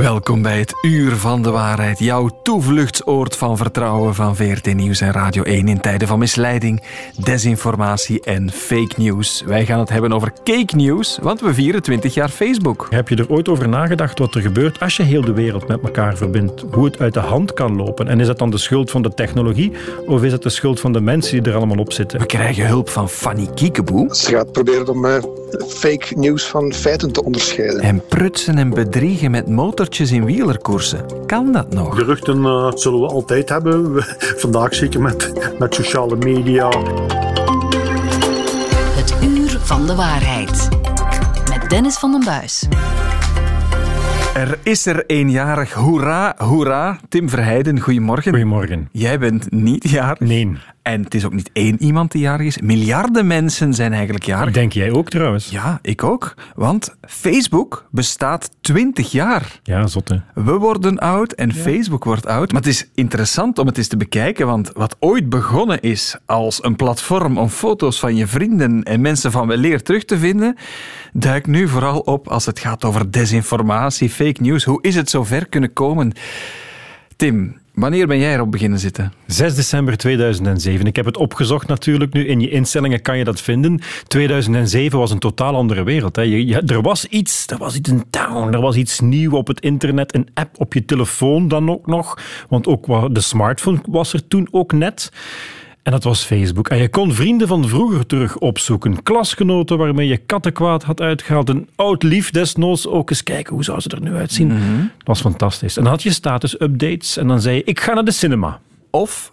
Welkom bij het Uur van de Waarheid, jouw toevluchtsoord van vertrouwen van VRT Nieuws en Radio 1 in tijden van misleiding, desinformatie en fake news. Wij gaan het hebben over cake news, want we vieren 20 jaar Facebook. Heb je er ooit over nagedacht wat er gebeurt als je heel de wereld met elkaar verbindt? Hoe het uit de hand kan lopen? En is dat dan de schuld van de technologie of is het de schuld van de mensen die er allemaal op zitten? We krijgen hulp van Fanny Kiekeboe. Ze gaat proberen om uh, fake news van feiten te onderscheiden. En prutsen en bedriegen met motortjes in wielerkoersen. Kan dat nog? Geruchten uh, zullen we altijd hebben. Vandaag zeker met, met sociale media. Het Uur van de Waarheid. Met Dennis van den Buis. Er is er eenjarig. Hoera, hoera. Tim Verheijden, goedemorgen. Goedemorgen. Jij bent niet jarig. Nee. En het is ook niet één iemand die jarig is. Miljarden mensen zijn eigenlijk jarig. Denk jij ook trouwens? Ja, ik ook. Want Facebook bestaat 20 jaar. Ja, zotte. We worden oud en Facebook wordt oud. Maar het is interessant om het eens te bekijken, want wat ooit begonnen is als een platform om foto's van je vrienden en mensen van weleer terug te vinden, duikt nu vooral op als het gaat over desinformatie, fake news. Hoe is het zo ver kunnen komen? Tim, Wanneer ben jij erop beginnen zitten? 6 december 2007. Ik heb het opgezocht natuurlijk nu. In je instellingen kan je dat vinden. 2007 was een totaal andere wereld. Hè. Er was iets, er was iets in town, er was iets nieuw op het internet, een app op je telefoon dan ook nog. Want ook de smartphone was er toen ook net. En dat was Facebook. En je kon vrienden van vroeger terug opzoeken. Klasgenoten waarmee je kattenkwaad had uitgehaald. Een oud lief desnoods ook eens kijken hoe zou ze er nu uitzien. Mhm. Dat was fantastisch. En dan had je status-updates en dan zei je, ik ga naar de cinema. Of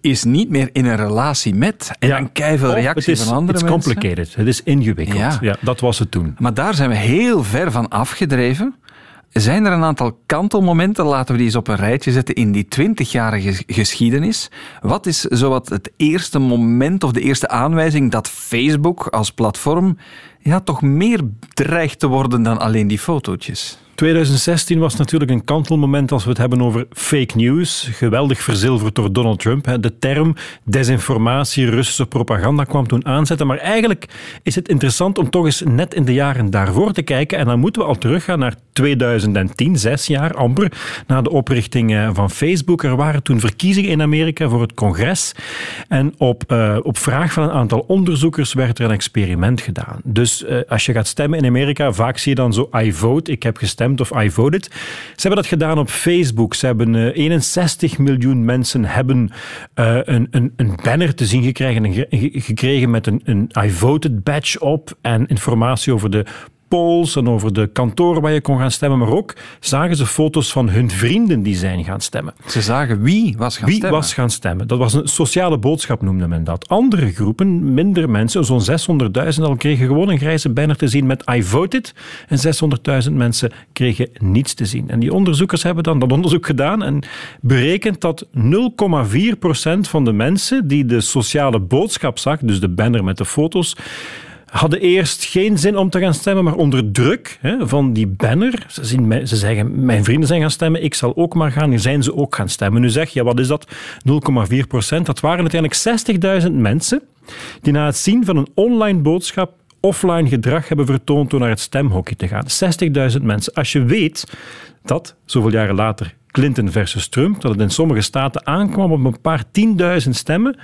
is niet meer in een relatie met. En dan keiveel reacties van andere mensen. Het is complicated. Het is ingewikkeld. Ja. ja, dat was het toen. Maar daar zijn we heel ver van afgedreven. Zijn er een aantal kantelmomenten, laten we die eens op een rijtje zetten, in die twintigjarige geschiedenis? Wat is zowat het eerste moment of de eerste aanwijzing dat Facebook als platform ja, toch meer dreigt te worden dan alleen die fotootjes? 2016 was natuurlijk een kantelmoment als we het hebben over fake news. Geweldig verzilverd door Donald Trump. De term desinformatie, Russische propaganda kwam toen aanzetten. Maar eigenlijk is het interessant om toch eens net in de jaren daarvoor te kijken. En dan moeten we al teruggaan naar 2010, zes jaar amper, na de oprichting eh, van Facebook. Er waren toen verkiezingen in Amerika voor het congres. En op, uh, op vraag van een aantal onderzoekers werd er een experiment gedaan. Dus uh, als je gaat stemmen in Amerika, vaak zie je dan zo I vote, ik heb gestemd of I voted. Ze hebben dat gedaan op Facebook. Ze hebben uh, 61 miljoen mensen hebben een, een, een banner te zien gekregen, gekregen met een, een I voted badge op en informatie over de polls en over de kantoren waar je kon gaan stemmen, maar ook zagen ze foto's van hun vrienden die zijn gaan stemmen. Ze zagen wie was gaan wie stemmen. was gaan stemmen. Dat was een sociale boodschap, noemde men dat. Andere groepen, minder mensen, zo'n 600.000 al, kregen gewoon een grijze banner te zien met I voted en 600.000 mensen kregen niets te zien. En die onderzoekers hebben dan dat onderzoek gedaan en berekend dat 0,4% van de mensen die de sociale boodschap zag, dus de banner met de foto's, hadden eerst geen zin om te gaan stemmen, maar onder druk hè, van die banner. Ze, zien, ze zeggen, mijn vrienden zijn gaan stemmen, ik zal ook maar gaan. Nu zijn ze ook gaan stemmen. Nu zeg je, wat is dat? 0,4 procent. Dat waren uiteindelijk 60.000 mensen die na het zien van een online boodschap offline gedrag hebben vertoond door naar het stemhokje te gaan. 60.000 mensen. Als je weet dat, zoveel jaren later, Clinton versus Trump, dat het in sommige staten aankwam op een paar tienduizend stemmen,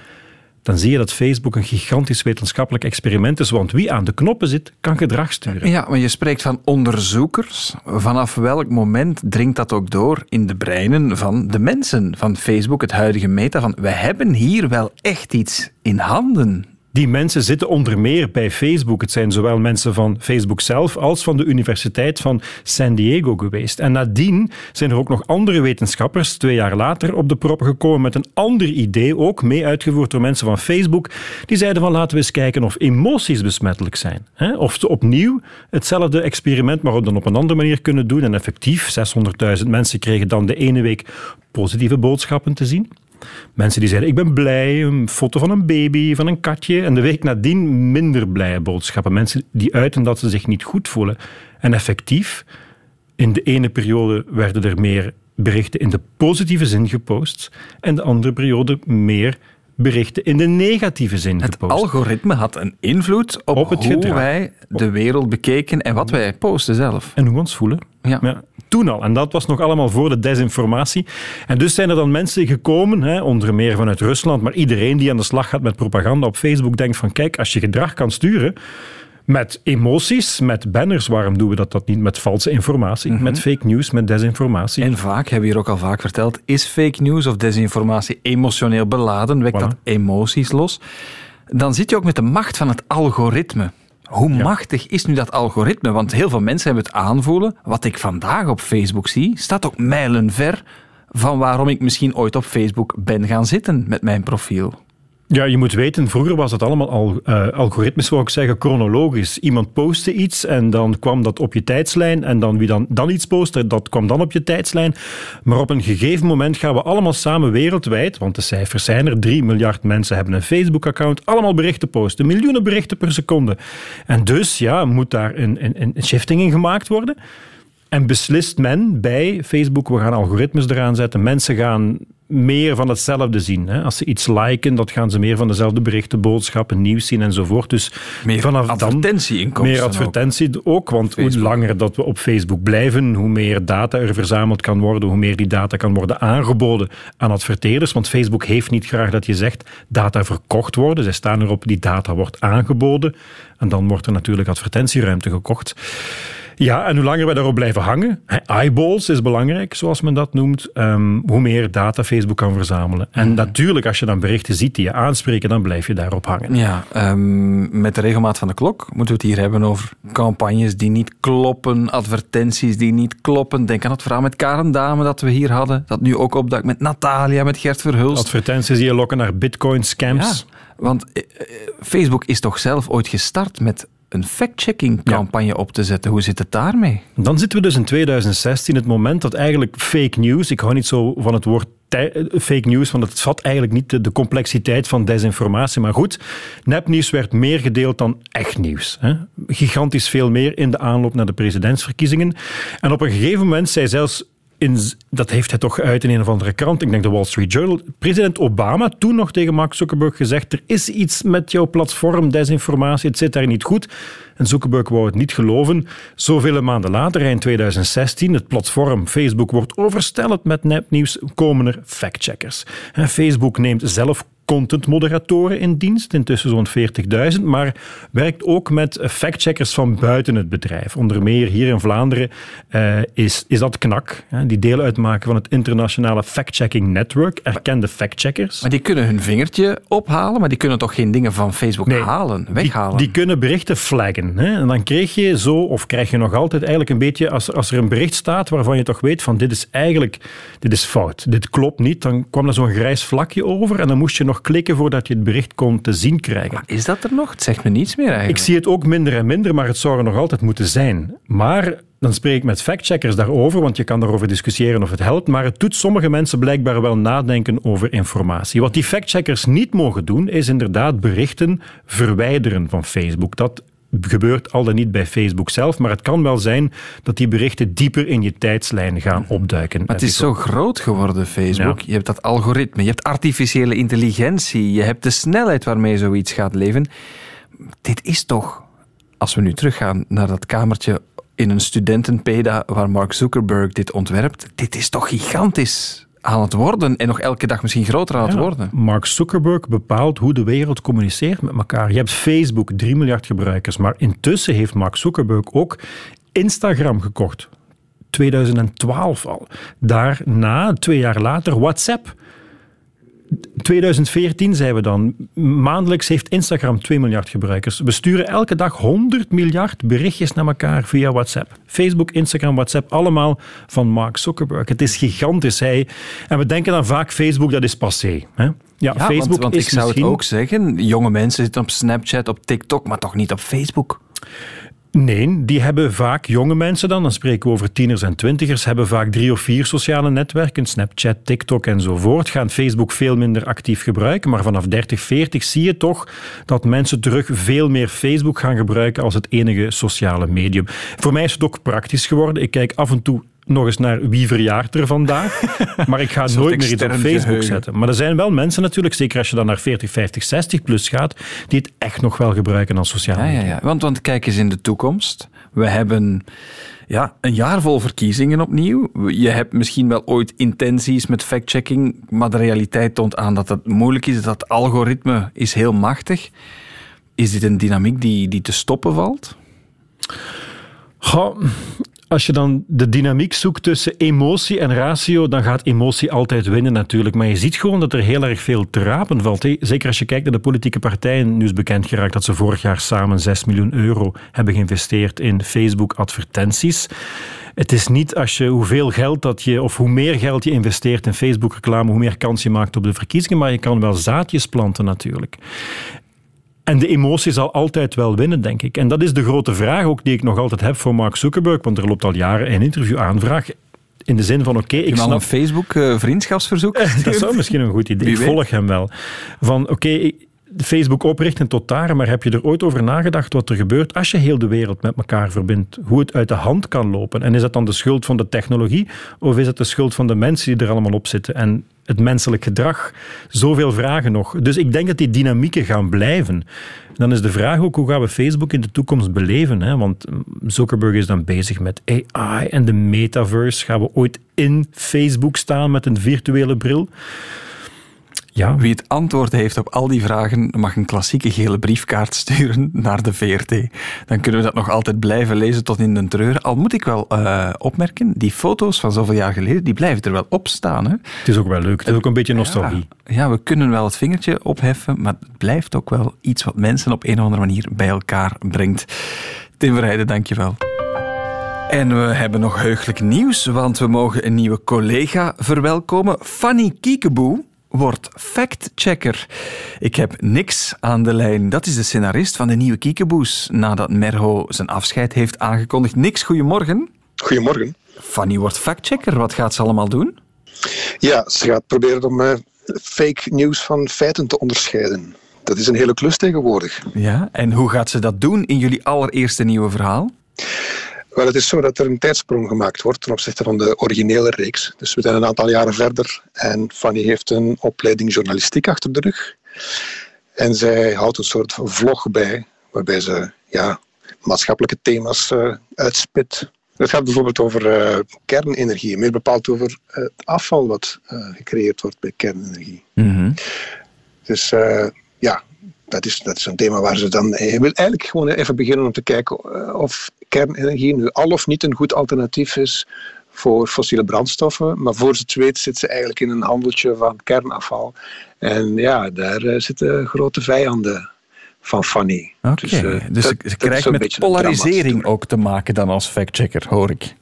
dan zie je dat Facebook een gigantisch wetenschappelijk experiment is. Want wie aan de knoppen zit, kan gedrag sturen. Ja, maar je spreekt van onderzoekers. Vanaf welk moment dringt dat ook door in de breinen van de mensen van Facebook, het huidige meta? Van we hebben hier wel echt iets in handen. Die mensen zitten onder meer bij Facebook. Het zijn zowel mensen van Facebook zelf als van de Universiteit van San Diego geweest. En nadien zijn er ook nog andere wetenschappers, twee jaar later, op de proppen gekomen met een ander idee, ook mee uitgevoerd door mensen van Facebook. Die zeiden van laten we eens kijken of emoties besmettelijk zijn. Of ze opnieuw hetzelfde experiment, maar dan op een andere manier kunnen doen. En effectief, 600.000 mensen kregen dan de ene week positieve boodschappen te zien. Mensen die zeiden, ik ben blij, een foto van een baby, van een katje. En de week nadien minder blije boodschappen. Mensen die uiten dat ze zich niet goed voelen. En effectief, in de ene periode werden er meer berichten in de positieve zin gepost. En de andere periode meer berichten in de negatieve zin Het gepost. algoritme had een invloed op, Op het hoe gedrag. wij de wereld bekeken en wat wij posten zelf. En hoe we ons voelen. Ja. Ja, toen al. En dat was nog allemaal voor de desinformatie. En dus zijn er dan mensen gekomen, hè, onder meer vanuit Rusland, maar iedereen die aan de slag gaat met propaganda op Facebook denkt van kijk, als je gedrag kan sturen met emoties, met banners, waarom doen we dat, dat niet met valse informatie, met fake news, met desinformatie? En vaak, hebben we hier ook al vaak verteld, is fake news of desinformatie emotioneel beladen, wekt Voilà. dat emoties los. Dan zit je ook met de macht van het algoritme. Hoe machtig is nu dat algoritme? Want heel veel mensen hebben het aanvoelen. Wat ik vandaag op Facebook zie, staat ook mijlenver van waarom ik misschien ooit op Facebook ben gaan zitten met mijn profiel. Ja, je moet weten, vroeger was het allemaal al eh, algoritmisch, zou ik zeggen, chronologisch. Iemand postte iets en dan kwam dat op je tijdslijn en dan wie dan, dan iets postte, dat kwam dan op je tijdslijn. Maar op een gegeven moment gaan we allemaal samen wereldwijd, want de cijfers zijn er, 3 miljard mensen hebben een Facebook-account, allemaal berichten posten, miljoenen berichten per seconde. En dus, ja, moet daar een, een, een shifting in gemaakt worden. En beslist men bij Facebook, we gaan algoritmes eraan zetten. Mensen gaan meer van hetzelfde zien. Hè. Als ze iets liken, dat gaan ze meer van dezelfde berichten, boodschappen, nieuws zien enzovoort. Dus Meer vanaf advertentieinkomsten meer advertentie ook, want hoe langer dat we op Facebook blijven, hoe meer data er verzameld kan worden, hoe meer die data kan worden aangeboden aan adverteerders. Want Facebook heeft niet graag dat je zegt data verkocht worden. Zij staan erop, die data wordt aangeboden. En dan wordt er natuurlijk advertentieruimte gekocht. Ja, en hoe langer wij daarop blijven hangen, eyeballs is belangrijk, zoals men dat noemt, ehm, hoe meer data Facebook kan verzamelen. En natuurlijk, als je dan berichten ziet die je aanspreken, dan blijf je daarop hangen. Ja, ehm, met de regelmaat van de klok moeten we het hier hebben over campagnes die niet kloppen, advertenties die niet kloppen. Denk aan het verhaal met Karen Dame dat we hier hadden, dat nu ook opduikt met Natalia, met Gert Verhulst. Advertenties die je lokken naar bitcoin scams. Ja, want eh, eh, Facebook is toch zelf ooit gestart met een fact-checking campagne op te zetten. Hoe zit het daarmee? Dan zitten we dus in 2016, het moment dat eigenlijk fake news, ik hou niet zo van het woord eh, fake news, want het vat eigenlijk niet de, de complexiteit van desinformatie. Maar goed, nepnieuws werd meer gedeeld dan echt nieuws. Hè. Gigantisch veel meer in de aanloop naar de presidentsverkiezingen. En op een gegeven moment zei zelfs in, dat heeft hij toch geuit in een of andere krant, ik denk de Wall Street Journal, president Obama toen nog tegen Mark Zuckerberg gezegd, er is iets met jouw platform, desinformatie, het zit daar niet goed. En Zuckerberg wou het niet geloven. Zoveel maanden later, eind 2016, het platform Facebook wordt overstelpt met nepnieuws, komen er factcheckers. Facebook neemt zelf contentmoderatoren in dienst, intussen zo'n 40.000, maar werkt ook met factcheckers van buiten het bedrijf. Onder meer hier in Vlaanderen eh, is, is dat KNAK, hè, die deel uitmaken van het internationale fact-checking network, erkende factcheckers. Maar die kunnen hun vingertje ophalen, maar die kunnen toch geen dingen van Facebook Nee, halen, weghalen? Die, die kunnen berichten flaggen. Hè? En dan kreeg je zo, of krijg je nog altijd eigenlijk een beetje, als, als er een bericht staat waarvan je toch weet van dit is eigenlijk, dit is fout, dit klopt niet, dan kwam er zo'n grijs vlakje over en dan moest je nog klikken voordat je het bericht kon te zien krijgen. Maar is dat er nog? Het zegt me niets meer eigenlijk. Ik zie het ook minder en minder, maar het zou er nog altijd moeten zijn. Maar dan spreek ik met factcheckers daarover, want je kan daarover discussiëren of het helpt, maar het doet sommige mensen blijkbaar wel nadenken over informatie. Wat die factcheckers niet mogen doen, is inderdaad berichten verwijderen van Facebook. Dat gebeurt al dan niet bij Facebook zelf, maar het kan wel zijn dat die berichten dieper in je tijdslijn gaan opduiken. Maar het is zo groot geworden, Facebook. Ja. Je hebt dat algoritme, je hebt artificiële intelligentie, je hebt de snelheid waarmee zoiets gaat leven. Dit is toch, als we nu teruggaan naar dat kamertje in een studentenpeda waar Mark Zuckerberg dit ontwerpt, dit is toch gigantisch aan het worden en nog elke dag misschien groter aan het Ja, worden. Mark Zuckerberg bepaalt hoe de wereld communiceert met elkaar. Je hebt Facebook, 3 miljard gebruikers, maar intussen heeft Mark Zuckerberg ook Instagram gekocht. 2012 al. Daarna, twee jaar later, WhatsApp. 2014 zijn we dan. Maandelijks heeft Instagram 2 miljard gebruikers. We sturen elke dag 100 miljard berichtjes naar elkaar via WhatsApp. Facebook, Instagram, WhatsApp, allemaal van Mark Zuckerberg. Het is gigantisch. Hij. En we denken dan vaak, Facebook, dat is passé. Hè? Ja, Ja, Facebook want, want is ik zou misschien... het ook zeggen, jonge mensen zitten op Snapchat, op TikTok, maar toch niet op Facebook. Nee, die hebben vaak jonge mensen dan, dan spreken we over tieners en twintigers, hebben vaak drie of vier sociale netwerken, Snapchat, TikTok enzovoort, gaan Facebook veel minder actief gebruiken. Maar vanaf 30, 40 zie je toch dat mensen terug veel meer Facebook gaan gebruiken als het enige sociale medium. Voor mij is het ook praktisch geworden. Ik kijk af en toe nog eens naar wie verjaart er vandaag. maar ik ga nooit meer iets op Facebook geheugen. zetten. Maar er zijn wel mensen natuurlijk, zeker als je dan naar 40, 50, 60 plus gaat, die het echt nog wel gebruiken als sociale Ja, media. ja, ja. Want, want kijk eens in de toekomst. We hebben ja, een jaar vol verkiezingen opnieuw. Je hebt misschien wel ooit intenties met fact-checking, maar de realiteit toont aan dat het moeilijk is. Dat algoritme is heel machtig. Is dit een dynamiek die, die te stoppen valt? Goh, als je dan de dynamiek zoekt tussen emotie en ratio, dan gaat emotie altijd winnen natuurlijk. Maar je ziet gewoon dat er heel erg veel te rapen valt. Zeker als je kijkt naar de politieke partijen. Nu is bekend geraakt dat ze vorig jaar samen 6 miljoen euro hebben geïnvesteerd in Facebook-advertenties. Het is niet als je hoeveel geld dat je, of hoe meer geld je investeert in Facebook-reclame, hoe meer kans je maakt op de verkiezingen. Maar je kan wel zaadjes planten natuurlijk. En de emotie zal altijd wel winnen, denk ik. En dat is de grote vraag ook die ik nog altijd heb voor Mark Zuckerberg, want er loopt al jaren een interviewaanvraag in de zin van, oké, ik Ik snap... een Facebook-vriendschapsverzoek Dat zou misschien een goed idee. Ik volg hem wel. Van, oké, Facebook oprichten tot daar, maar heb je er ooit over nagedacht wat er gebeurt als je heel de wereld met elkaar verbindt? Hoe het uit de hand kan lopen? En is dat dan de schuld van de technologie of is het de schuld van de mensen die er allemaal op zitten? En het menselijk gedrag? Zoveel vragen nog. Dus ik denk dat die dynamieken gaan blijven. Dan is de vraag ook, hoe gaan we Facebook in de toekomst beleven? Hè? Want Zuckerberg is dan bezig met AI en de metaverse. Gaan we ooit in Facebook staan met een virtuele bril? Ja, Wie het antwoord heeft op al die vragen, mag een klassieke gele briefkaart sturen naar de VRT. Dan kunnen we dat nog altijd blijven lezen tot in de treuren. Al moet ik wel eh, opmerken, die foto's van zoveel jaar geleden, die blijven er wel op staan. Hè? het is ook wel leuk. Het is ook een beetje nostalgie. Ja, ja, we kunnen wel het vingertje opheffen, maar het blijft ook wel iets wat mensen op een of andere manier bij elkaar brengt. Tim Verheijden, dankjewel. En we hebben nog heugelijk nieuws, want we mogen een nieuwe collega verwelkomen. Fanny Kiekeboe wordt factchecker. Ik heb niks aan de lijn. Dat is de scenarist van de nieuwe Kiekeboes, nadat Merho zijn afscheid heeft aangekondigd. Niks, goedemorgen. Goedemorgen. Fanny wordt factchecker. Wat gaat ze allemaal doen? Ja, ze gaat proberen om eh, fake nieuws van feiten te onderscheiden. Dat is een hele klus tegenwoordig. Ja, en hoe gaat ze dat doen in jullie allereerste nieuwe verhaal? Wel, het is zo dat er een tijdsprong gemaakt wordt ten opzichte van de originele reeks. Dus we zijn een aantal jaren verder en Fanny heeft een opleiding journalistiek achter de rug. En zij houdt een soort vlog bij, waarbij ze ja, maatschappelijke thema's eh, uitspit. Het gaat bijvoorbeeld over eh, kernenergie, meer bepaald over eh, het afval wat gecreëerd wordt bij kernenergie. Dus eh, ja, dat is, dat is een thema waar ze dan. Je wil eigenlijk gewoon even beginnen om te kijken of kernenergie nu al of niet een goed alternatief is voor fossiele brandstoffen. Maar voor ze het weet zit ze eigenlijk in een handeltje van kernafval. En ja, daar eh, zitten grote vijanden van Fanny. Oké, dus, ze, dat- ze krijgt met polarisering ook te maken dan als factchecker, hoor ik.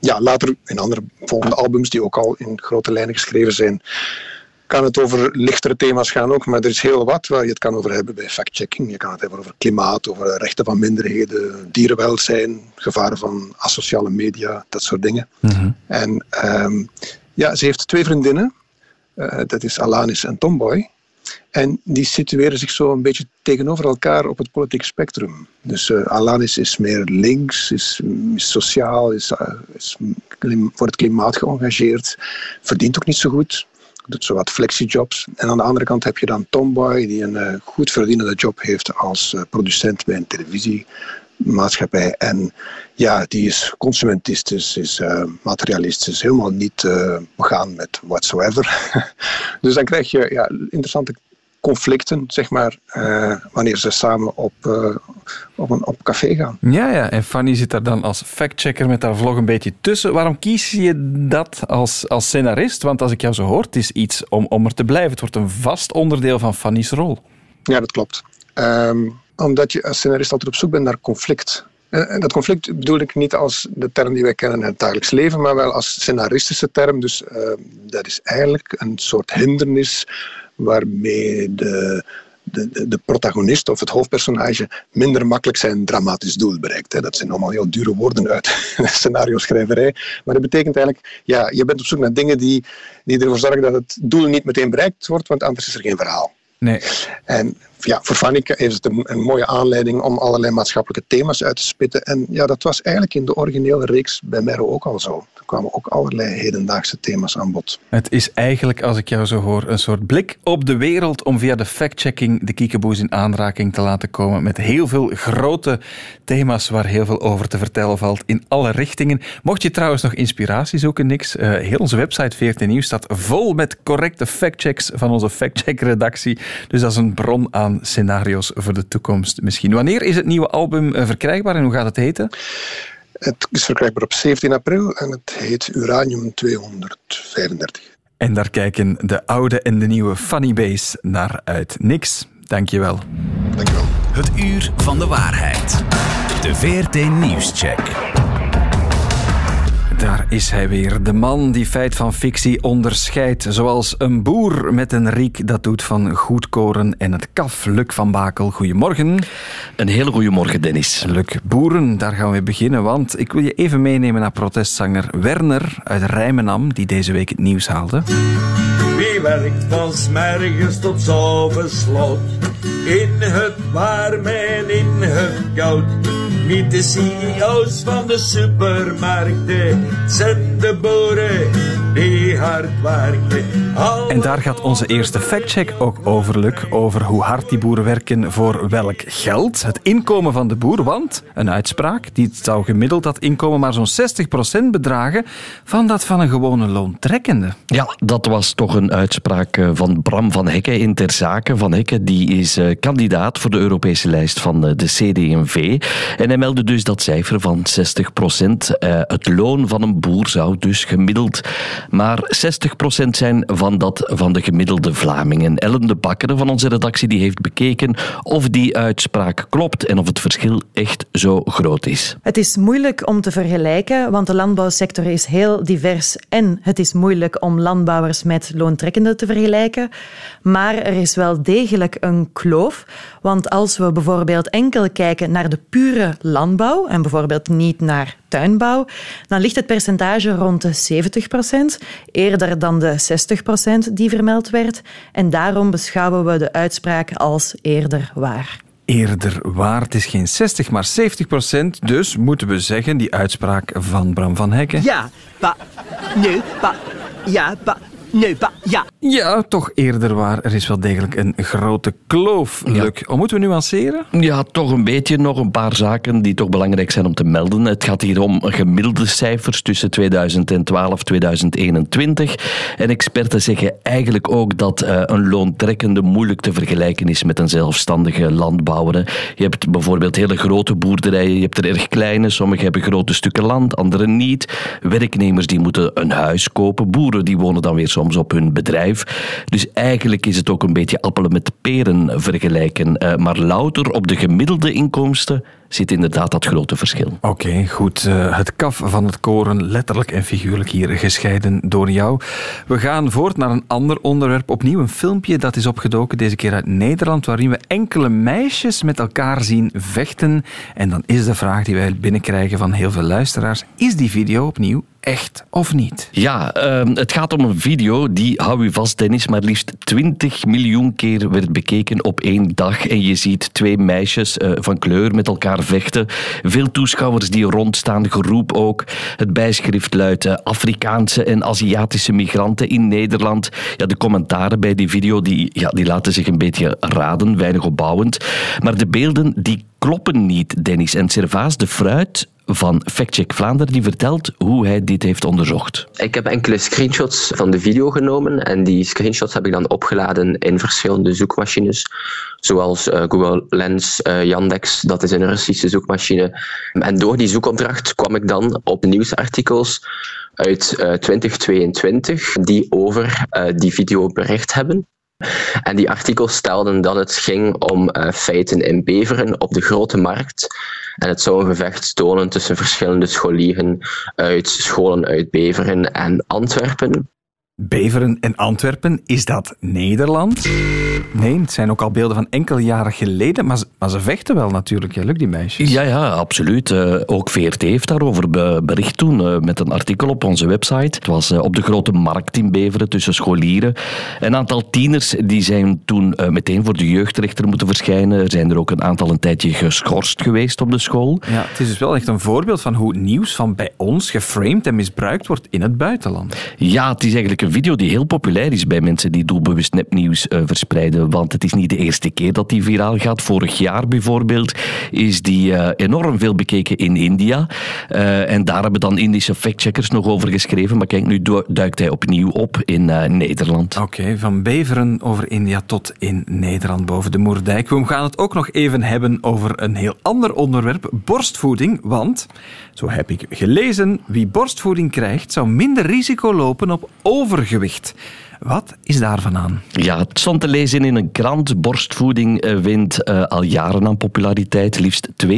ja, later in andere volgende albums die ook al in grote lijnen geschreven zijn, kan het over lichtere thema's gaan ook, maar er is heel wat waar je het kan over hebben bij fact-checking. Je kan het hebben over klimaat, over rechten van minderheden, dierenwelzijn, gevaren van asociale media, dat soort dingen. En ehm, ja, ze heeft twee vriendinnen, eh, dat is Alanis en Tomboy. En die situeren zich zo een beetje tegenover elkaar op het politieke spectrum. Dus eh, Alanis is meer links, is, is sociaal, is, eh, is voor het klimaat geëngageerd, verdient ook niet zo goed, doet zo wat flexijobs. En aan de andere kant heb je dan Tomboy, die een eh, goed verdienende job heeft als eh, producent bij een televisiemaatschappij. En ja, die is consumentistisch, is eh, materialistisch, helemaal niet eh, begaan met whatsoever. dus dan krijg je ja, interessante conflicten, zeg maar, eh, wanneer ze samen op, eh, op een op café gaan. Ja, ja, en Fanny zit daar dan als factchecker met haar vlog een beetje tussen. Waarom kies je dat als, als scenarist? Want als ik jou zo hoor, het is iets om, om er te blijven. Het wordt een vast onderdeel van Fanny's rol. Ja, dat klopt. Ehm, omdat je als scenarist altijd op zoek bent naar conflict. En dat conflict bedoel ik niet als de term die wij kennen in het dagelijks leven, maar wel als scenaristische term. Dus ehm, dat is eigenlijk een soort hindernis waarmee de, de, de, protagonist of het hoofdpersonage minder makkelijk zijn dramatisch doel bereikt. Hè. Dat zijn allemaal heel dure woorden uit scenario-schrijverij. Maar dat betekent eigenlijk, ja, je bent op zoek naar dingen die, die ervoor zorgen dat het doel niet meteen bereikt wordt, want anders is er geen verhaal. Nee. En ja, voor Fanny is het een, mooie aanleiding om allerlei maatschappelijke thema's uit te spitten. En ja, dat was eigenlijk in de originele reeks bij Merro ook al zo. kwamen ook allerlei hedendaagse thema's aan bod. Het is eigenlijk, als ik jou zo hoor, een soort blik op de wereld om via de fact-checking de kiekeboes in aanraking te laten komen met heel veel grote thema's waar heel veel over te vertellen valt in alle richtingen. Mocht je trouwens nog inspiratie zoeken, niks, uh, heel onze website VRT Nieuws staat vol met correcte factchecks van onze factcheck-redactie. Dus dat is een bron aan scenario's voor de toekomst misschien. Wanneer is het nieuwe album uh, verkrijgbaar en hoe gaat het heten? Het is verkrijgbaar op 17 april en het heet Uranium 235. En daar kijken de oude en de nieuwe Funny Base naar uit. Niks, dankjewel. Dankjewel. Het uur van de waarheid. De VRT Nieuwscheck. Daar is hij weer, de man die feit van fictie onderscheidt. Zoals een boer met een riek dat doet van goedkoren en het kaf. Luc van Bakel, goedemorgen. Een hele goede morgen, Dennis. Luc Boeren, daar gaan we beginnen, want ik wil je even meenemen naar protestzanger Werner uit Rijmenam, die deze week het nieuws haalde. Wie werkt van smergens tot slot in het warm en in het koud. Niet de CEO's van de supermarkten, zijn de boeren die hard werken. En daar gaat onze eerste factcheck ook over, Luc. Over hoe hard die boeren werken voor welk geld. Het inkomen van de boer, want een uitspraak, die zou gemiddeld dat inkomen maar zo'n 60% bedragen van dat van een gewone loontrekkende. Ja, dat was toch een uitspraak eh, van Bram van Hekken in ter zake. Van Hekken die is eh, kandidaat voor de Europese lijst van eh, de CD&V. En hij meldde dus dat cijfer van 60 procent. Eh, het loon van een boer zou dus gemiddeld maar 60 procent zijn van dat van de gemiddelde Vlamingen. Ellen de Bakker van onze redactie die heeft bekeken of die uitspraak klopt en of het verschil echt zo groot is. Het is moeilijk om te vergelijken, want de landbouwsector is heel divers en het is moeilijk om landbouwers met loontrekkenden te vergelijken. Maar er is wel degelijk een kloof, want als we bijvoorbeeld enkel kijken naar de pure landbouw en bijvoorbeeld niet naar tuinbouw, dan ligt het percentage rond de 70 procent, eerder dan de 60 procent die vermeld werd. En daarom beschouwen we de uitspraak als eerder waar eerder waar. Het is geen 60, maar 70 procent. Dus moeten we zeggen, die uitspraak van Bram van Hekken. Ja, pa, nee, pa, ja, pa, Nee, ja. Ja, toch eerder waar. Er is wel degelijk een grote kloof, Luc. Ja. moeten we nuanceren? Ja, toch een beetje. Nog een paar zaken die toch belangrijk zijn om te melden. Het gaat hier om gemiddelde cijfers tussen 2012 en 2021. En experten zeggen eigenlijk ook dat uh, een loontrekkende moeilijk te vergelijken is met een zelfstandige landbouwer. Je hebt bijvoorbeeld hele grote boerderijen, je hebt er erg kleine. Sommigen hebben grote stukken land, anderen niet. Werknemers die moeten een huis kopen. Boeren die wonen dan weer soms op hun bedrijf. Dus eigenlijk is het ook een beetje appelen met peren vergelijken. Uh, maar louter op de gemiddelde inkomsten zit inderdaad dat grote verschil. Oké, goed. Uh, het kaf van het koren, letterlijk en figuurlijk hier gescheiden door jou. We gaan voort naar een ander onderwerp. Opnieuw een filmpje dat is opgedoken, deze keer uit Nederland, waarin we enkele meisjes met elkaar zien vechten. En dan is de vraag die wij binnenkrijgen van heel veel luisteraars: is die video opnieuw echt of niet? Ja, uh, het gaat om een video die, hou u vast Dennis, maar liefst 20 miljoen keer werd bekeken op één dag. En je ziet twee meisjes uh, van kleur met elkaar vechten. Veel toeschouwers die rondstaan, geroep ook. Het bijschrift luidt uh, Afrikaanse en Aziatische migranten in Nederland. Ja, de commentaren bij die video die, ja, die laten zich een beetje raden, weinig opbouwend. Maar de beelden die kloppen niet, Dennis. En Servaas de Fruit van Factcheck Vlaanderen die vertelt hoe hij dit heeft onderzocht. Ik heb enkele screenshots van de video genomen en die screenshots heb ik dan opgeladen in verschillende zoekmachines, zoals uh, Google Lens, uh, Yandex, dat is een Russische zoekmachine. En door die zoekopdracht kwam ik dan op nieuwsartikels uit uh, eh, 2022 die over die video bericht hebben. En die artikels stelden dat het ging om uh, feiten in Beveren op de grote markt. En het zou een gevecht tonen tussen verschillende scholieren uit scholen uit Beveren en Antwerpen. Beveren en Antwerpen, is dat Nederland? Nee, het zijn ook al beelden van enkele jaren geleden, maar ze, maar ze vechten wel natuurlijk, hè, Luc, die meisjes. Ja, ja, absoluut. Eh, ook VRT heeft daarover be- bericht toen eh, met een artikel op onze website. Het was eh, op de grote markt in Beveren tussen scholieren. Een aantal tieners die zijn toen meteen voor de jeugdrechter moeten verschijnen. Er zijn er ook een aantal een tijdje geschorst geweest op de school. Ja, het is dus wel echt een voorbeeld van hoe nieuws van bij ons geframed en misbruikt wordt in het buitenland. Ja, het is eigenlijk een video die heel populair is bij mensen die doelbewust nepnieuws eh, Want het is niet de eerste keer dat die viraal gaat. Vorig jaar bijvoorbeeld is die eh, enorm veel bekeken in India. Eh, en daar hebben dan Indische factcheckers nog over geschreven. Maar kijk, nu du- duikt hij opnieuw op in eh, Nederland. Oké, van Beveren over India tot in Nederland boven de Moerdijk. We gaan het ook nog even hebben over een heel ander onderwerp, borstvoeding. Want, zo heb ik gelezen, wie borstvoeding krijgt, zou minder risico lopen op overgewicht. Wat is daarvan aan? Ja, het stond te lezen in een krant. Borstvoeding eh, wint eh, al jaren aan populariteit. Liefst 82%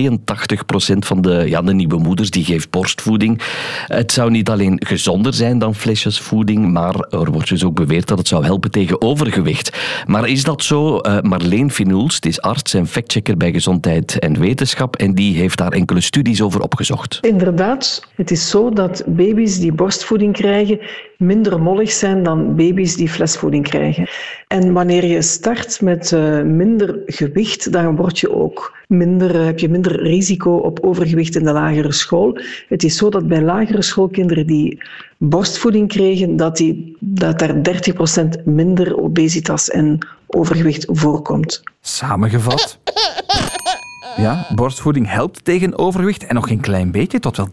van de, ja, de nieuwe moeders die geeft borstvoeding. Het zou niet alleen gezonder zijn dan flesjesvoeding, maar er wordt dus ook beweerd dat het zou helpen tegen overgewicht. Maar is dat zo? Eh, Marleen Finoels, die is arts en factchecker bij Gezondheid en Wetenschap en die heeft daar enkele studies over opgezocht. Inderdaad, het is zo dat baby's die borstvoeding krijgen minder mollig zijn dan baby's die flesvoeding krijgen. En wanneer je start met eh, minder gewicht, dan word je ook minder, eh, heb je minder risico op overgewicht in de lagere school. Het is zo dat bij lagere schoolkinderen die borstvoeding kregen, dat, die, dat daar 30% minder obesitas en overgewicht voorkomt. Samengevat. Ja, borstvoeding helpt tegen overgewicht en nog een klein beetje, tot wel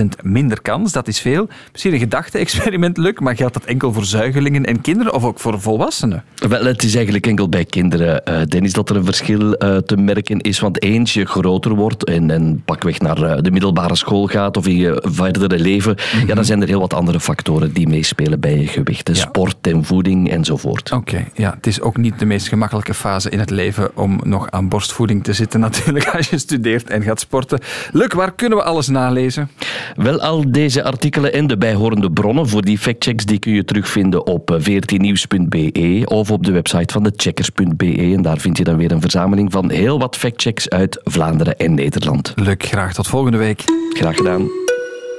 30% minder kans. Dat is veel. Misschien een gedachte-experiment, Luc, maar geldt dat enkel voor zuigelingen en kinderen of ook voor volwassenen? Wel, het is eigenlijk enkel bij kinderen, eh, Dennis, dat er een verschil eh, te merken is. Want eens je groter wordt en, en pakweg naar eh, de middelbare school gaat of in je verdere leven, ja, dan zijn er heel wat andere factoren die meespelen bij je gewicht. De Sport en voeding enzovoort. Oké, ja, het is ook niet de meest gemakkelijke fase in het leven om nog aan borstvoeding te zitten natuurlijk als je studeert en gaat sporten. Luc, waar kunnen we alles nalezen? Wel, al deze artikelen en de bijhorende bronnen voor die factchecks die kun je terugvinden op eh, 14nieuws.be of op de website van de checkers.be. En daar vind je dan weer een verzameling van heel wat factchecks uit Vlaanderen en Nederland. Luc, graag tot volgende week. Graag gedaan.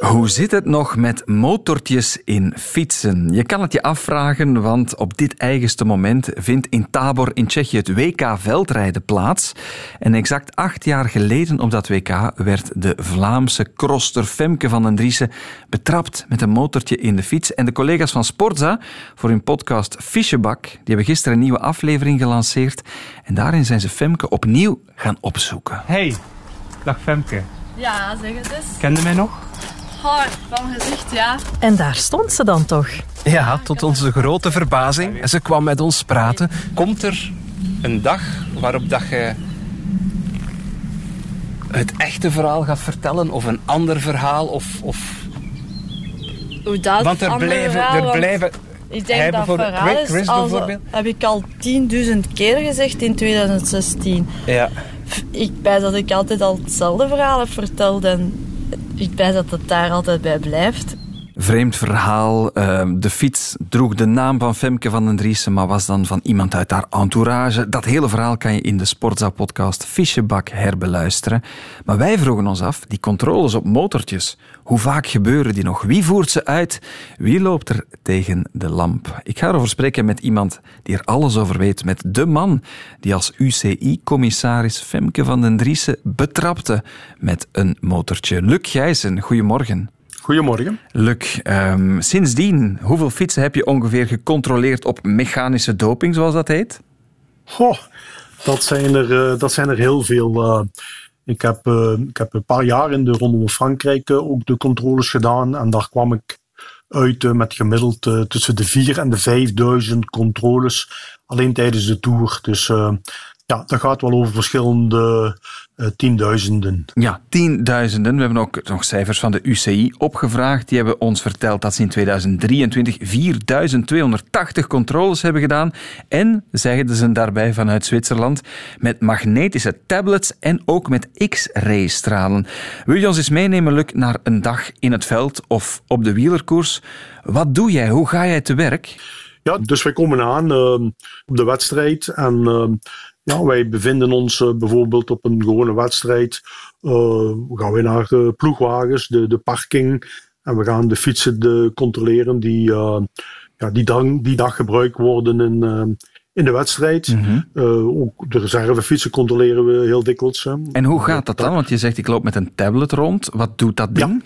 Hoe zit het nog met motortjes in fietsen? Je kan het je afvragen, want op dit eigenste moment vindt in Tabor in Tsjechië het WK veldrijden plaats. En exact acht jaar geleden op dat WK werd de Vlaamse crosser Femke van den Driessen betrapt met een motortje in de fiets. En de collega's van Sportza voor hun podcast Fischebak, die hebben gisteren een nieuwe aflevering gelanceerd. En daarin zijn ze Femke opnieuw gaan opzoeken. Hey, dag Femke. Ja, zeg het eens. Kende mij nog? Oh, van gezicht, ja. En daar stond ze dan toch? Ja, tot onze grote verbazing. Ze kwam met ons praten. Komt er een dag waarop dat je het echte verhaal gaat vertellen of een ander verhaal of... of... Hoe dat Want er blijven... verhaal, Er blijven Ik denk dat bijvoorbeeld- verhaal Chris- is, Chris als- heb ik al 10.000 keer gezegd in 2016. Ja. Ik bij dat ik altijd al hetzelfde verhaal heb verteld en ik bij dat het daar altijd bij blijft. Vreemd verhaal. Eh, de fiets droeg de naam van Femke van den Driessen, maar was dan van iemand uit haar entourage. Dat hele verhaal kan je in de Sportza-podcast Fischebak herbeluisteren. Maar wij vroegen ons af, die controles op motortjes, hoe vaak gebeuren die nog? Wie voert ze uit? Wie loopt er tegen de lamp? Ik ga erover spreken met iemand die er alles over weet. Met de man die als UCI-commissaris Femke van den Driessen betrapte met een motortje. Luc Gijzen, goedemorgen. Goedemorgen. Luc, ehm, sindsdien, hoeveel fietsen heb je ongeveer gecontroleerd op mechanische doping, zoals dat heet? Goh, dat zijn er, eh, dat zijn er heel veel. eh. ik, heb, eh, ik heb een paar jaar in de Ronde van Frankrijk ook de controles gedaan. En daar kwam ik uit met gemiddeld tussen de 4 en de 5000 controles. Alleen tijdens de Tour. Dus ja, dat gaat wel over verschillende eh, tienduizenden. Ja, tienduizenden. We hebben ook nog cijfers van de UCI opgevraagd. Die hebben ons verteld dat ze in 2023 4280 controles hebben gedaan. En, zeiden ze daarbij vanuit Zwitserland, met magnetische tablets en ook met X-ray-stralen. Wil je ons eens meenemen, Luc, naar een dag in het veld of op de wielerkoers? Wat doe jij? Hoe ga jij te werk? Ja, dus wij komen aan ehm, op de wedstrijd en ehm, ja, wij bevinden ons eh, bijvoorbeeld op een gewone wedstrijd. Uh, gaan we naar de ploegwagens, de, de parking en we gaan de fietsen de, controleren die, uh, ja, die, dan, die dag gebruikt worden in, in de wedstrijd. Mhm. ook de reservefietsen controleren we heel dikwijls. hè. En hoe gaat dat dan? Want je zegt ik loop met een tablet rond. Wat doet dat ding?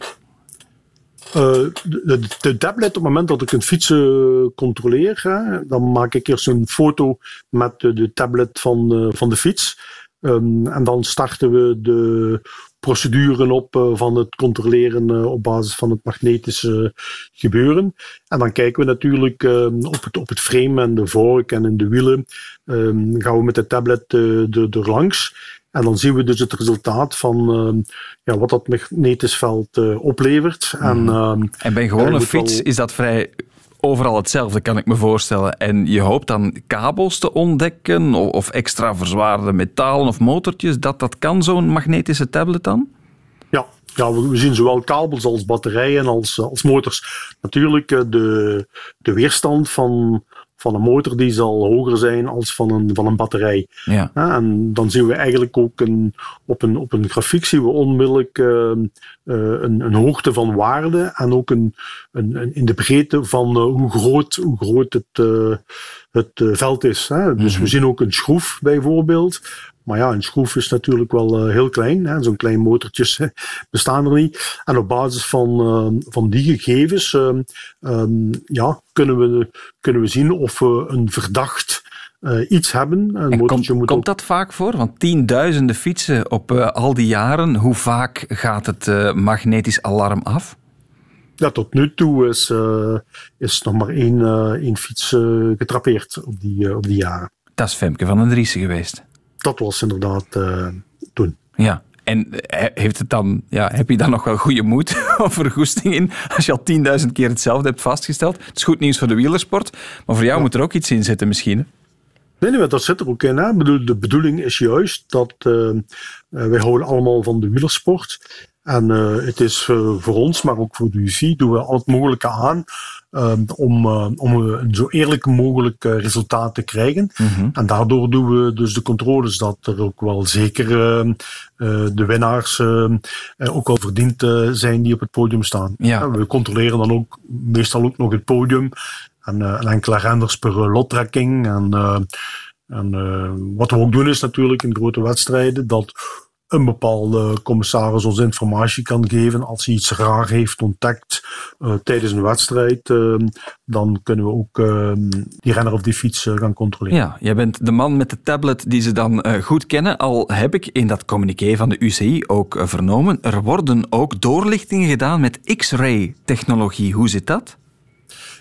De, de, tablet, op het moment dat ik een fiets uh, controleer, dan maak ik eerst een foto met de, tablet van, uh, van de fiets. Um, en dan starten we de proceduren op van het controleren op basis van het magnetische gebeuren. En dan kijken we natuurlijk op, het, op het frame en de vork en in de wielen. Um, gaan we met de tablet er langs. En dan zien we dus het resultaat van uh, ja, wat dat magnetisch veld uh, oplevert. En, uh, en bij een gewone fiets is dat vrij overal hetzelfde, kan ik me voorstellen. En je hoopt dan kabels te ontdekken of, of extra verzwaarde metalen of motortjes. Dat, dat kan zo'n magnetische tablet dan? Ja, ja, we zien zowel kabels als batterijen als, als motors. Natuurlijk, eh, de, de weerstand van, van een motor die zal hoger zijn als van een, van een batterij. Ja. en dan zien we eigenlijk ook een, op, een, op een grafiek zien we onmiddellijk uh, uh, een, een hoogte van waarde en ook een, een, een in de breedte van uh, hoe groot, hoe groot het, het veld is. Hè. Dus Mhm. we zien ook een schroef bijvoorbeeld. Maar ja, een schroef is natuurlijk wel uh, heel klein. Zo'n klein motortjes bestaan er niet. En op basis van, uh, van die gegevens uh, ja, kunnen, we, kunnen we zien of we een verdacht uh, iets hebben. Een en motortje komt, moet komt dat vaak voor? Want tienduizenden fietsen op uh, al die jaren. Hoe vaak gaat het uh, magnetisch alarm af? Ja, tot nu toe is, is nog maar één, één fiets getrapeerd op die, op die jaren. Dat is Femke van den Driessen geweest. Dat was inderdaad toen. Ja. En heeft het dan, ja, heb je dan nog wel goede moed of vergoesting in als je al 10.000 keer hetzelfde hebt vastgesteld? Het is goed nieuws voor de wielersport, maar voor jou ja. moet er ook iets in zitten misschien. Nee, nee, dat zit er ook in. Hè? De bedoeling is juist dat uh, wij houden allemaal van de wielersport. En uh, het is uh, voor ons, maar ook voor de UCI, doen we al het mogelijke aan om, om een zo eerlijk mogelijk resultaat te krijgen. Mhm. En daardoor doen we dus de controles dat er ook wel zeker de winnaars ook wel verdiend zijn die op het podium staan. Ja. we controleren dan ook meestal ook nog het podium en, en enkele renders per lottrekking. En, en wat we ook doen is natuurlijk in grote wedstrijden dat een bepaalde commissaris ons informatie kan geven. Als hij iets raar heeft ontdekt uh, tijdens een wedstrijd, uh, dan kunnen we ook uh, die renner of die fiets eh, gaan controleren. Ja, jij bent de man met de tablet die ze dan eh, goed kennen. Al heb ik in dat communiqué van de UCI ook eh, vernomen, er worden ook doorlichtingen gedaan met X-ray technologie. Hoe zit dat?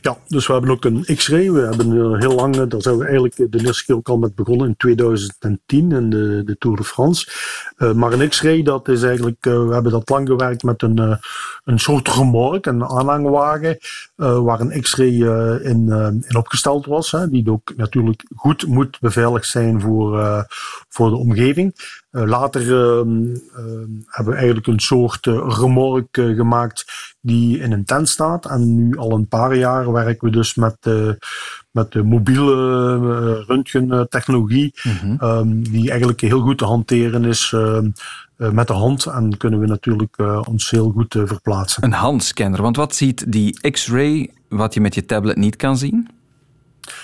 Ja, dus we hebben ook een X-ray. We hebben heel lang, daar zijn we eigenlijk de eerste ook al met begonnen in 2010 in de, de Tour de France. Uh, maar een X-ray, dat is eigenlijk, we hebben dat lang gewerkt met een, een soort remork, een aanhangwagen, waar een X-ray in, in opgesteld was. Hè, die ook natuurlijk goed moet beveiligd zijn voor, voor de omgeving. Later hebben we eigenlijk een soort remork gemaakt die in een tent staat. En nu al een paar jaar werken we dus met, met de mobiele röntgentechnologie, um, die eigenlijk heel goed te hanteren is met de hand. En kunnen we natuurlijk ons heel goed verplaatsen. Een handscanner, want wat ziet die X-ray wat je met je tablet niet kan zien?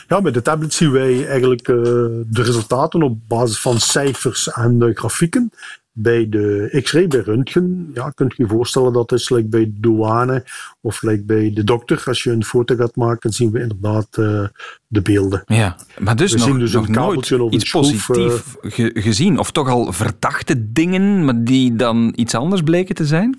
Ja, met de tablet zien wij eigenlijk de resultaten op basis van cijfers en grafieken bij de X-ray, bij röntgen, ja, kunt je je voorstellen dat is like bij de douane of like bij de dokter. Als je een foto gaat maken, zien we inderdaad uh, de beelden. Ja, maar dus we nog, zien dus nog een nooit of iets schroef, positief ge gezien. Of toch al verdachte dingen, maar die dan iets anders bleken te zijn?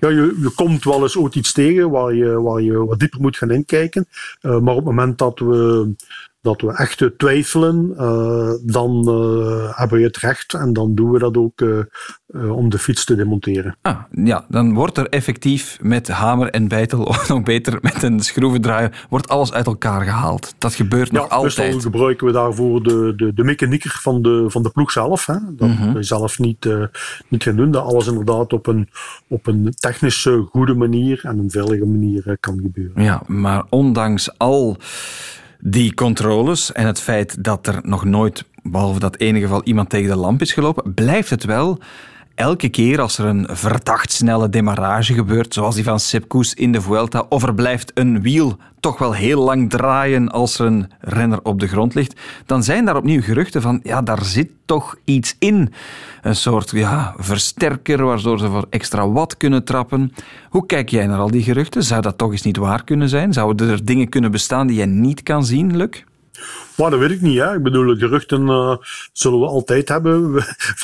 Ja, je, je komt wel eens ooit iets tegen waar je, waar je wat dieper moet gaan inkijken. Uh, maar op het moment dat we dat we echt twijfelen, uh, dan uh, hebben we het recht en dan doen we dat ook uh, om de fiets te demonteren. Ah, ja, dan wordt er effectief met hamer en bijtel, of nog beter met een schroevendraaier, wordt alles uit elkaar gehaald. Dat gebeurt nog altijd. Meestal gebruiken we daarvoor de, de, de mechanieker van de, van de ploeg zelf. Hè. Dat mm we zelf niet, uh, niet gaan doen. Dat alles inderdaad op een, op een technische goede manier en een veilige manier kan gebeuren. Ja, maar ondanks al die controles en het feit dat er nog nooit, behalve dat ene geval, iemand tegen de lamp is gelopen, blijft het wel elke keer als er een verdacht snelle demarrage gebeurt, zoals die van Sepp in de Vuelta, of er blijft een wiel toch wel heel lang draaien als er een renner op de grond ligt, dan zijn daar opnieuw geruchten van, ja, daar zit toch iets in. Een soort ja, versterker waardoor ze voor extra watt kunnen trappen. Hoe kijk jij naar al die geruchten? Zou dat toch eens niet waar kunnen zijn? Zouden er dingen kunnen bestaan die jij niet kan zien, Luc? Maar dat weet ik niet. Hè. Ik bedoel, geruchten uh, zullen we altijd hebben.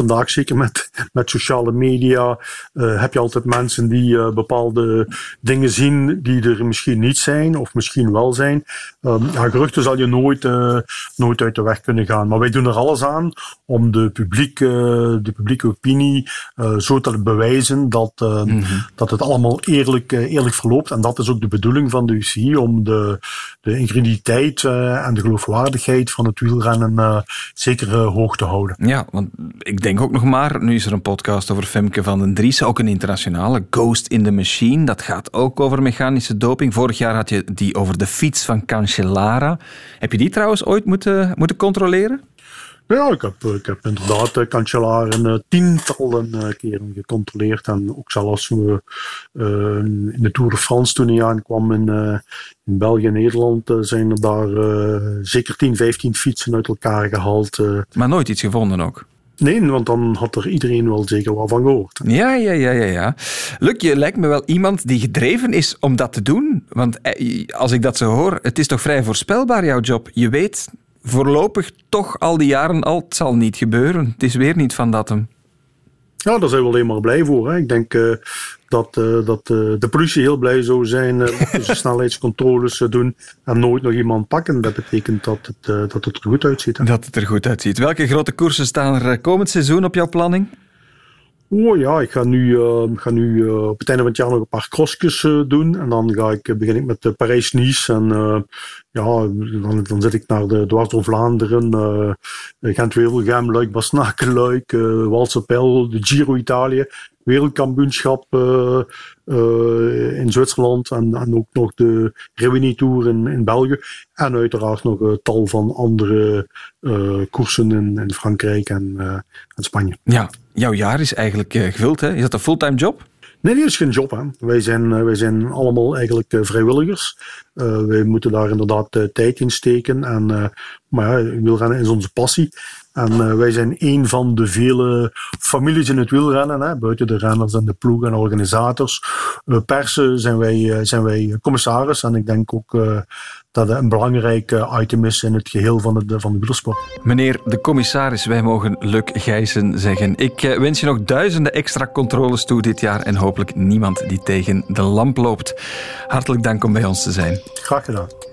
vandaag zeker met, met sociale media uh, heb je altijd mensen die uh, bepaalde dingen zien die er misschien niet zijn of misschien wel zijn. Um, ja, geruchten zal je nooit, nooit uit de weg kunnen gaan. Maar wij doen er alles aan om de, publiek, de publieke opinie zo te bewijzen dat, mm -hmm. dat het allemaal eerlijk, eerlijk verloopt. En dat is ook de bedoeling van de UCI, om de, de en de geloofwaardigheid van het wielrennen uh, zeker uh, hoog te houden. Ja, want ik denk ook nog maar, nu is er een podcast over Femke van den Dries, ook een internationale, Ghost in the Machine. Dat gaat ook over mechanische doping. Vorig jaar had je die over de fiets van Cancellara. Heb je die trouwens ooit moeten, moeten controleren? Ja, ik heb, ik heb inderdaad uh, Cancellara uh, tientallen uh, keren gecontroleerd. En ook zelfs we in de Tour de France toen hij aankwam in, in België en Nederland zijn er daar zeker 10, 15 fietsen uit elkaar gehaald. Maar nooit iets gevonden ook? Nee, want dan had er iedereen wel zeker wat van gehoord. Ja, ja, ja, ja, ja. Luc, je lijkt me wel iemand die gedreven is om dat te doen. Want als ik dat zo hoor, het is toch vrij voorspelbaar, jouw job. Je weet voorlopig toch al die jaren al, het zal niet gebeuren. Het is weer niet van dat hem. Ja, daar zijn we alleen maar blij voor. Hè. Ik denk uh, dat, uh, dat uh, de politie heel blij zou zijn ze snelheidscontroles doen en nooit nog iemand pakken. Dat betekent dat het, dat het er goed uitziet. Hè. Dat het er goed uitziet. Welke grote koersen staan er komend seizoen op jouw planning? Oh ja, ik ga nu, uh, ga nu uh, op het einde van het jaar nog een paar crossjes uh, doen. En dan ga ik, begin ik met de Parijs-Nice. En ja, dan, dan zit ik naar de dwars door Vlaanderen, Gent-Wevelgem, Luik, Basnaken, Luik, uh, Walsapel, de Giro Italië wereldkampioenschap uh, uh, in Zwitserland en, en ook nog de Rimini Tour in, in België. En uiteraard nog een tal van andere uh, koersen in, in Frankrijk en, en Spanje. Ja, jouw jaar is eigenlijk gevuld, hè? Is dat een fulltime job? Nee, die is geen job. Hè. Wij, zijn, wij zijn allemaal eigenlijk vrijwilligers. Uh, wij moeten daar inderdaad uh, tijd in steken. En, uh, maar ja, wielrennen is onze passie. En wij zijn een van de vele families in het wielrennen. Hè, buiten de renners en de ploegen en organisators. persen zijn wij, zijn wij commissaris. En ik denk ook dat het een belangrijk item is in het geheel van, het, van de wielersport. Meneer de commissaris, wij mogen Luc Gijssen zeggen. Ik wens je nog duizenden extra controles toe dit jaar en hopelijk niemand die tegen de lamp loopt. Hartelijk dank om bij ons te zijn. Graag gedaan.